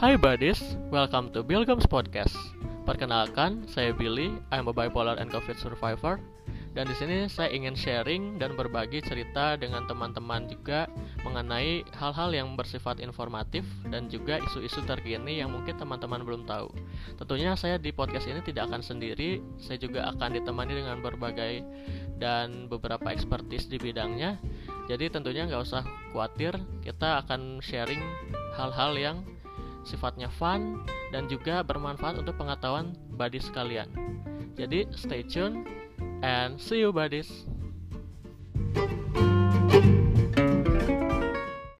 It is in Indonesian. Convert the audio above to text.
Hai buddies, welcome to Bilgams Podcast. Perkenalkan, saya Billy, I'm a bipolar and COVID survivor. Dan di sini saya ingin sharing dan berbagi cerita dengan teman-teman juga mengenai hal-hal yang bersifat informatif dan juga isu-isu terkini yang mungkin teman-teman belum tahu. Tentunya saya di podcast ini tidak akan sendiri, saya juga akan ditemani dengan berbagai dan beberapa expertise di bidangnya. Jadi tentunya nggak usah khawatir, kita akan sharing hal-hal yang sifatnya fun dan juga bermanfaat untuk pengetahuan buddies sekalian. Jadi stay tune and see you buddies.